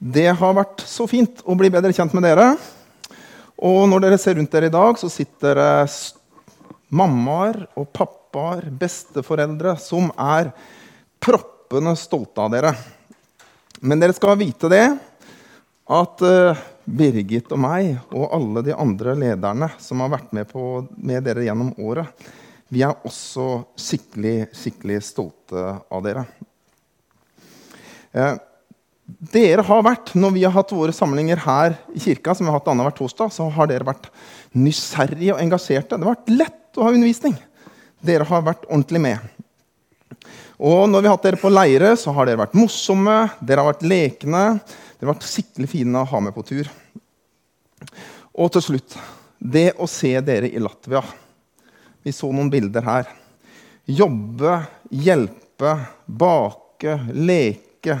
Det har vært så fint å bli bedre kjent med dere. Og når dere ser rundt dere i dag, så sitter det mammaer og pappaer, besteforeldre, som er proppende stolte av dere. Men dere skal vite det at uh, Birgit og meg og alle de andre lederne som har vært med, på, med dere gjennom året, vi er også skikkelig, skikkelig stolte av dere. Uh, dere har vært, Når vi har hatt våre samlinger her i kirka, som vi har hatt annenhver torsdag, så har dere vært nysgjerrige og engasjerte. Det har vært lett å ha undervisning. Dere har vært ordentlig med. Og når vi har hatt dere på leire, så har dere vært morsomme, dere har vært lekne. Dere har vært skikkelig fine å ha med på tur. Og til slutt det å se dere i Latvia. Vi så noen bilder her. Jobbe, hjelpe, bake, leke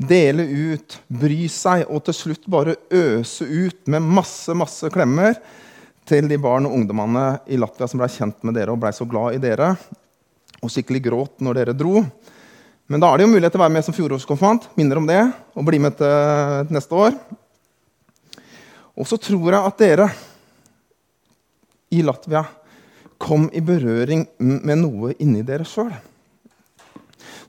dele ut, bry seg og til slutt bare øse ut med masse, masse klemmer til de barn og ungdommene i Latvia som ble kjent med dere og ble så glad i dere og skikkelig gråt når dere dro. Men da er det jo mulighet til å være med som fjorårskonfirmant. Minner om det. Og bli med til neste år. Og så tror jeg at dere i Latvia kom i berøring med noe inni dere sjøl.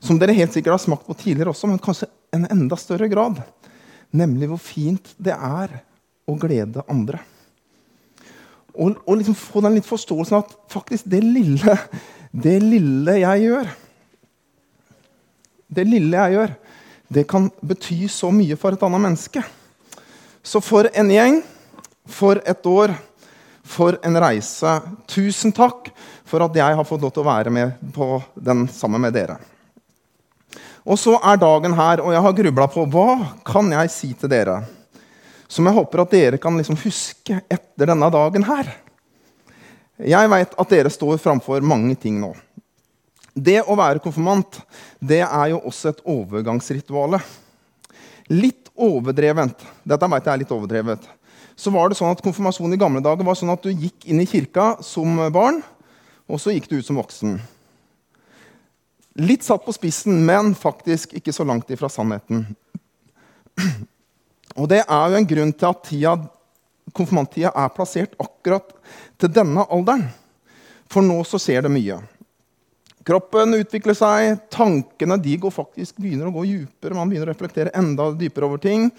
Som dere helt sikkert har smakt på tidligere også, men kanskje en enda større grad. Nemlig hvor fint det er å glede andre. Og, og liksom få den litt forståelsen at faktisk det lille, det lille jeg gjør Det lille jeg gjør, det kan bety så mye for et annet menneske. Så for en gjeng, for et år, for en reise Tusen takk for at jeg har fått lov til å være med på den sammen med dere. Og så er dagen her, og jeg har grubla på hva kan jeg si til dere som jeg håper at dere kan liksom huske etter denne dagen her. Jeg veit at dere står framfor mange ting nå. Det å være konfirmant det er jo også et overgangsrituale. Litt overdrevent. Dette vet jeg er litt overdrevet. Så var det sånn at Konfirmasjon i gamle dager var sånn at du gikk inn i kirka som barn, og så gikk du ut som voksen. Litt satt på spissen, men faktisk ikke så langt ifra sannheten. Og det er jo en grunn til at tida, konfirmanttida er plassert akkurat til denne alderen. For nå så skjer det mye. Kroppen utvikler seg, tankene de går faktisk, begynner å gå dypere. Man begynner å reflektere enda dypere over ting.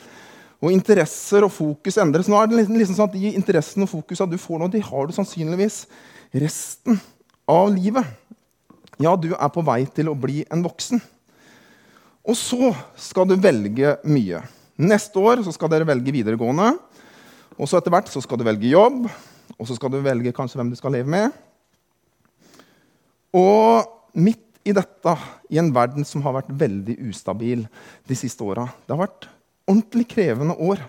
Og interesser og fokus endres. Nå er det liksom sånn at De interessene og fokusene du får nå, de har du sannsynligvis resten av livet. Ja, du er på vei til å bli en voksen. Og så skal du velge mye. Neste år skal dere velge videregående. Og så etter hvert så skal du velge jobb, og så skal du velge kanskje hvem du skal leve med. Og midt i dette, i en verden som har vært veldig ustabil de siste åra Det har vært ordentlig krevende år.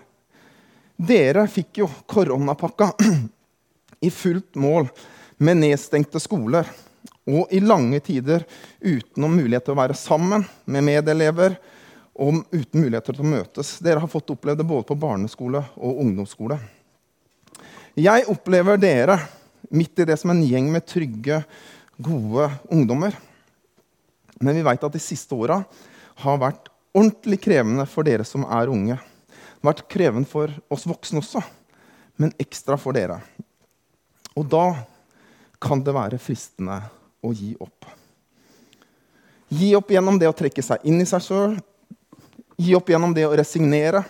Dere fikk jo koronapakka i fullt mål med nedstengte skoler og i lange tider uten mulighet til å være sammen med medelever og uten muligheter til å møtes. Dere har fått oppleve det både på barneskole og ungdomsskole. Jeg opplever dere midt i det som en gjeng med trygge, gode ungdommer. Men vi veit at de siste åra har vært ordentlig krevende for dere som er unge. Det har vært krevende for oss voksne også, men ekstra for dere. Og da kan det være fristende å gi opp. Gi opp gjennom det å trekke seg inn i seg sjøl. Gi opp gjennom det å resignere.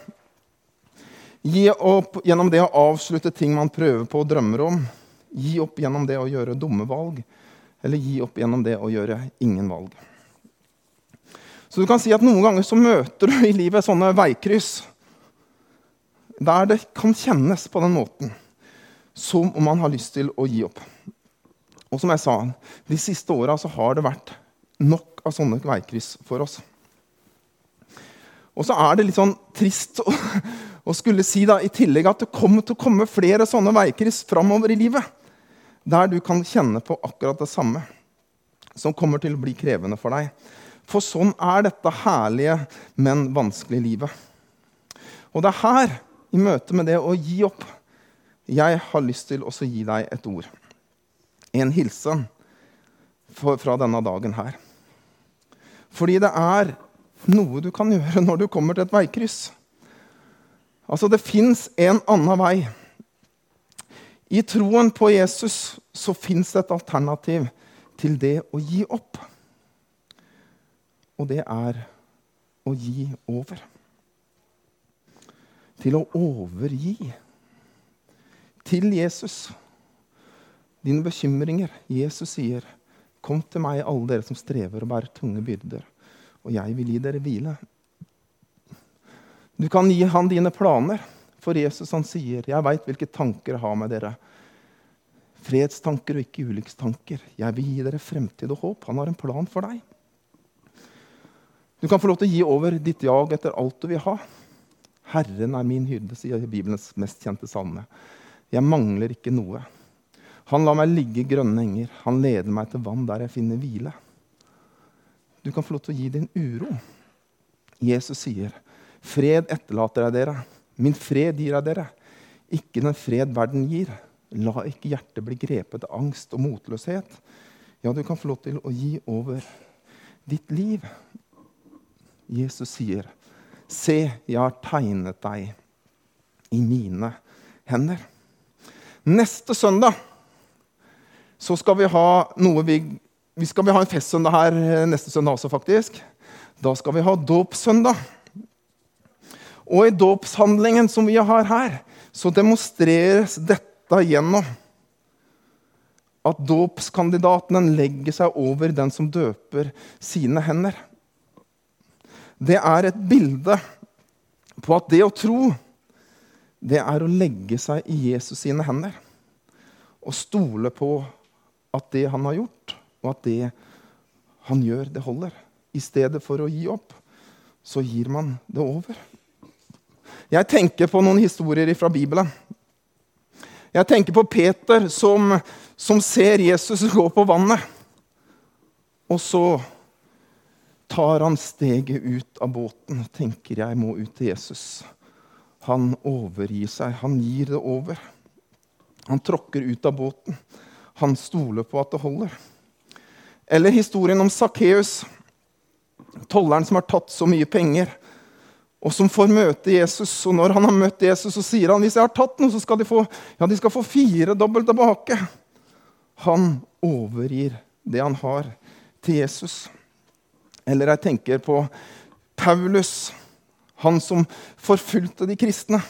Gi opp gjennom det å avslutte ting man prøver på og drømmer om. Gi opp gjennom det å gjøre dumme valg. Eller gi opp gjennom det å gjøre ingen valg. Så du kan si at Noen ganger så møter du i livet sånne veikryss der det kan kjennes på den måten som om man har lyst til å gi opp. Og som jeg sa, de siste åra har det vært nok av sånne veikryss for oss. Og så er det litt sånn trist å, å skulle si da, i tillegg at det kommer til å komme flere sånne veikryss framover i livet. Der du kan kjenne på akkurat det samme. Som kommer til å bli krevende for deg. For sånn er dette herlige, men vanskelige livet. Og det er her, i møte med det å gi opp, jeg har lyst til å gi deg et ord en hilsen fra denne dagen her. Fordi det er noe du kan gjøre når du kommer til et veikryss. Altså, det fins en annen vei. I troen på Jesus så fins det et alternativ til det å gi opp. Og det er å gi over. Til å overgi til Jesus dine bekymringer. Jesus sier, 'Kom til meg, alle dere som strever og bærer tunge byrder, og jeg vil gi dere hvile.' Du kan gi han dine planer, for Jesus han sier, 'Jeg veit hvilke tanker jeg har med dere.' Fredstanker og ikke ulykkstanker. Jeg vil gi dere fremtid og håp. Han har en plan for deg. Du kan få lov til å gi over ditt jag etter alt du vil ha. Herren er min hyrde, sier Bibelens mest kjente salme. Jeg mangler ikke noe. Han lar meg ligge i grønne enger. Han leder meg til vann der jeg finner hvile. Du kan få lov til å gi din uro. Jesus sier, 'Fred etterlater jeg dere. Min fred gir jeg dere.' Ikke den fred verden gir. La ikke hjertet bli grepet av angst og motløshet. Ja, du kan få lov til å gi over ditt liv. Jesus sier, 'Se, jeg har tegnet deg i mine hender'. Neste søndag så skal vi ha noe vi, vi skal ha en festsøndag her eh, neste søndag også, faktisk. Da skal vi ha dåpssøndag. Og i dåpshandlingen som vi har her, så demonstreres dette gjennom at dåpskandidaten legger seg over den som døper sine hender. Det er et bilde på at det å tro det er å legge seg i Jesus sine hender og stole på at det han har gjort, og at det han gjør, det holder. I stedet for å gi opp, så gir man det over. Jeg tenker på noen historier fra Bibelen. Jeg tenker på Peter som, som ser Jesus gå på vannet. Og så tar han steget ut av båten tenker jeg må ut til Jesus. Han overgir seg. Han gir det over. Han tråkker ut av båten. Han stoler på at det holder. Eller historien om Sakkeus, tolleren som har tatt så mye penger, og som får møte Jesus. Og når han har møtt Jesus, så sier han hvis jeg har tatt noe, så skal de få, ja, de skal få fire dobbelt tilbake. Han overgir det han har, til Jesus. Eller jeg tenker på Paulus han som forfulgte de kristne.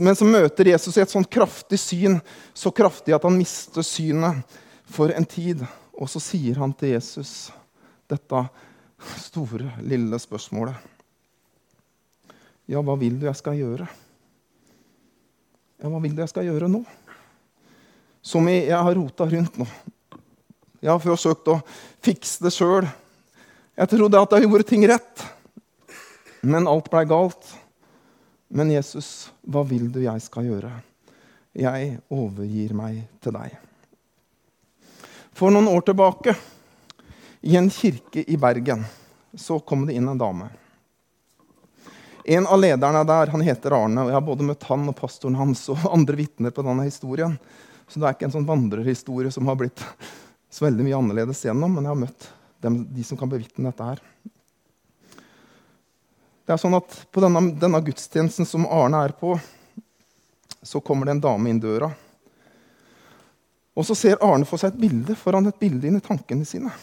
Men som møter Jesus i et sånt kraftig syn, så kraftig at han mister synet for en tid. Og så sier han til Jesus dette store, lille spørsmålet. Ja, hva vil du jeg skal gjøre? Ja, hva vil du jeg skal gjøre nå? Som jeg, jeg har rota rundt nå. Jeg har forsøkt å fikse det sjøl. Jeg trodde at jeg gjorde ting rett. Men alt blei galt. Men Jesus, hva vil du jeg skal gjøre? Jeg overgir meg til deg. For noen år tilbake, i en kirke i Bergen, så kom det inn en dame. En av lederne der han heter Arne, og jeg har både møtt han og pastoren hans og andre vitner på denne historien. Så det er ikke en sånn vandrerhistorie som har blitt så veldig mye annerledes gjennom, men jeg har møtt dem, de som kan bevitne dette her. Det er sånn at På denne, denne gudstjenesten som Arne er på, så kommer det en dame inn døra. Og så ser Arne for seg et bilde foran et bilde inn i tankene sine.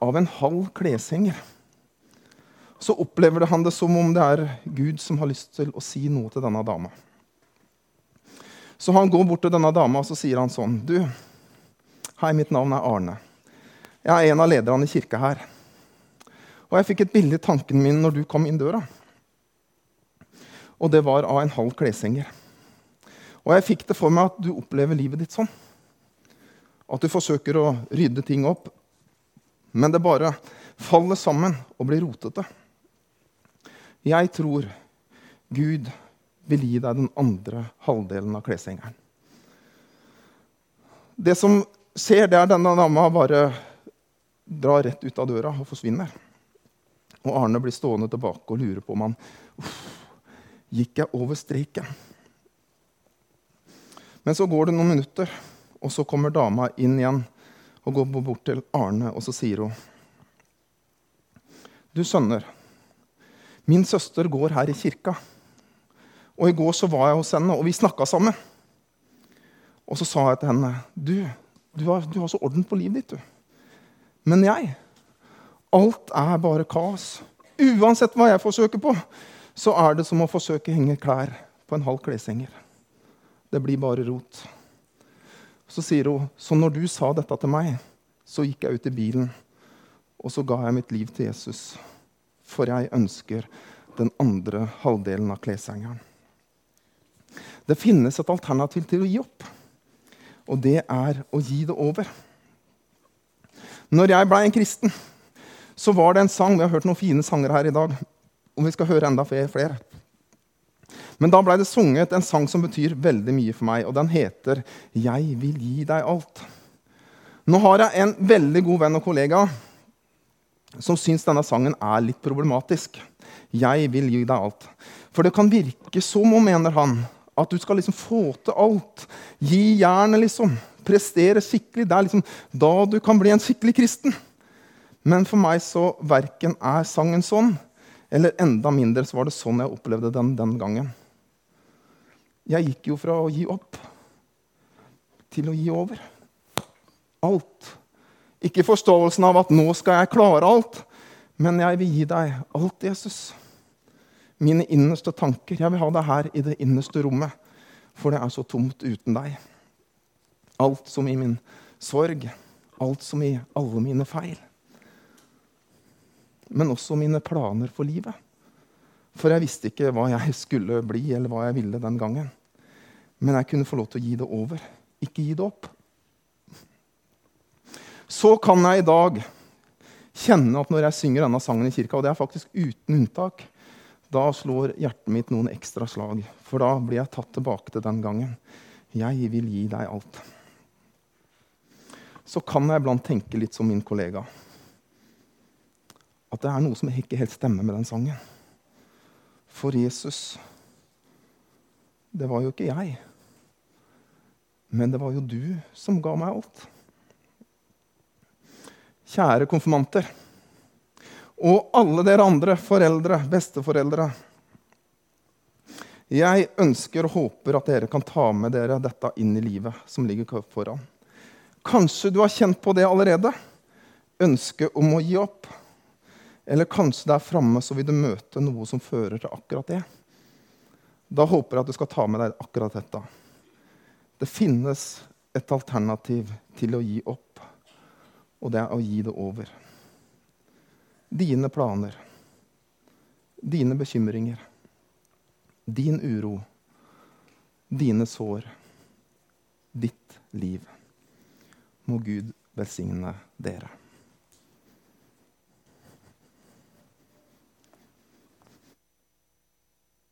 Av en halv kleshenger. Så opplever han det som om det er Gud som har lyst til å si noe til denne dama. Så han går bort til denne dama og så sier han sånn Du, hei, mitt navn er Arne. Jeg er en av lederne i kirka her. Og jeg fikk et bilde i tanken min når du kom inn døra. Og det var av en halv kleshenger. Og jeg fikk det for meg at du opplever livet ditt sånn. At du forsøker å rydde ting opp, men det bare faller sammen og blir rotete. Jeg tror Gud vil gi deg den andre halvdelen av kleshengeren. Det som skjer, det er denne dama bare drar rett ut av døra og forsvinner. Og Arne blir stående tilbake og lurer på om han gikk jeg over streken. Men så går det noen minutter, og så kommer dama inn igjen og går bort til Arne, og så sier hun Du sønner, Min søster går her i kirka. Og I går så var jeg hos henne, og vi snakka sammen. Og så sa jeg til henne du, du har, du har så orden på livet ditt, du. Men jeg Alt er bare kaos. Uansett hva jeg forsøker på, så er det som å forsøke å henge klær på en halv kleshenger. Det blir bare rot. Så sier hun, så når du sa dette til meg, så gikk jeg ut i bilen, og så ga jeg mitt liv til Jesus. For jeg ønsker den andre halvdelen av kleshengeren. Det finnes et alternativ til å gi opp, og det er å gi det over. Når jeg ble en kristen, så var det en sang Vi har hørt noen fine sanger her i dag, og vi skal høre enda flere. Men da blei det sunget en sang som betyr veldig mye for meg, og den heter 'Jeg vil gi deg alt'. Nå har jeg en veldig god venn og kollega som syns denne sangen er litt problematisk. 'Jeg vil gi deg alt'. For det kan virke som om, mener han, at du skal liksom få til alt. Gi jernet, liksom. Prestere skikkelig. Det er liksom da du kan bli en skikkelig kristen. Men for meg så verken er sangen sånn, eller enda mindre så var det sånn jeg opplevde den den gangen. Jeg gikk jo fra å gi opp til å gi over. Alt. Ikke forståelsen av at 'nå skal jeg klare alt', men jeg vil gi deg alt, Jesus. Mine innerste tanker. Jeg vil ha deg her i det innerste rommet, for det er så tomt uten deg. Alt som i min sorg, alt som i alle mine feil men også mine planer for livet. For jeg visste ikke hva jeg skulle bli, eller hva jeg ville den gangen. Men jeg kunne få lov til å gi det over, ikke gi det opp. Så kan jeg i dag kjenne at når jeg synger denne sangen i kirka, og det er faktisk uten unntak, da slår hjertet mitt noen ekstra slag. For da blir jeg tatt tilbake til den gangen. Jeg vil gi deg alt. Så kan jeg iblant tenke litt som min kollega at det er noe som ikke helt stemmer med den sangen. For Jesus, det var jo ikke jeg. Men det var jo du som ga meg alt. Kjære konfirmanter. Og alle dere andre foreldre, besteforeldre. Jeg ønsker og håper at dere kan ta med dere dette inn i livet som ligger foran. Kanskje du har kjent på det allerede. Ønsket om å gi opp. Eller kanskje der framme så vil du møte noe som fører til akkurat det. Da håper jeg at du skal ta med deg akkurat dette. Det finnes et alternativ til å gi opp, og det er å gi det over. Dine planer, dine bekymringer, din uro, dine sår, ditt liv. Må Gud velsigne dere.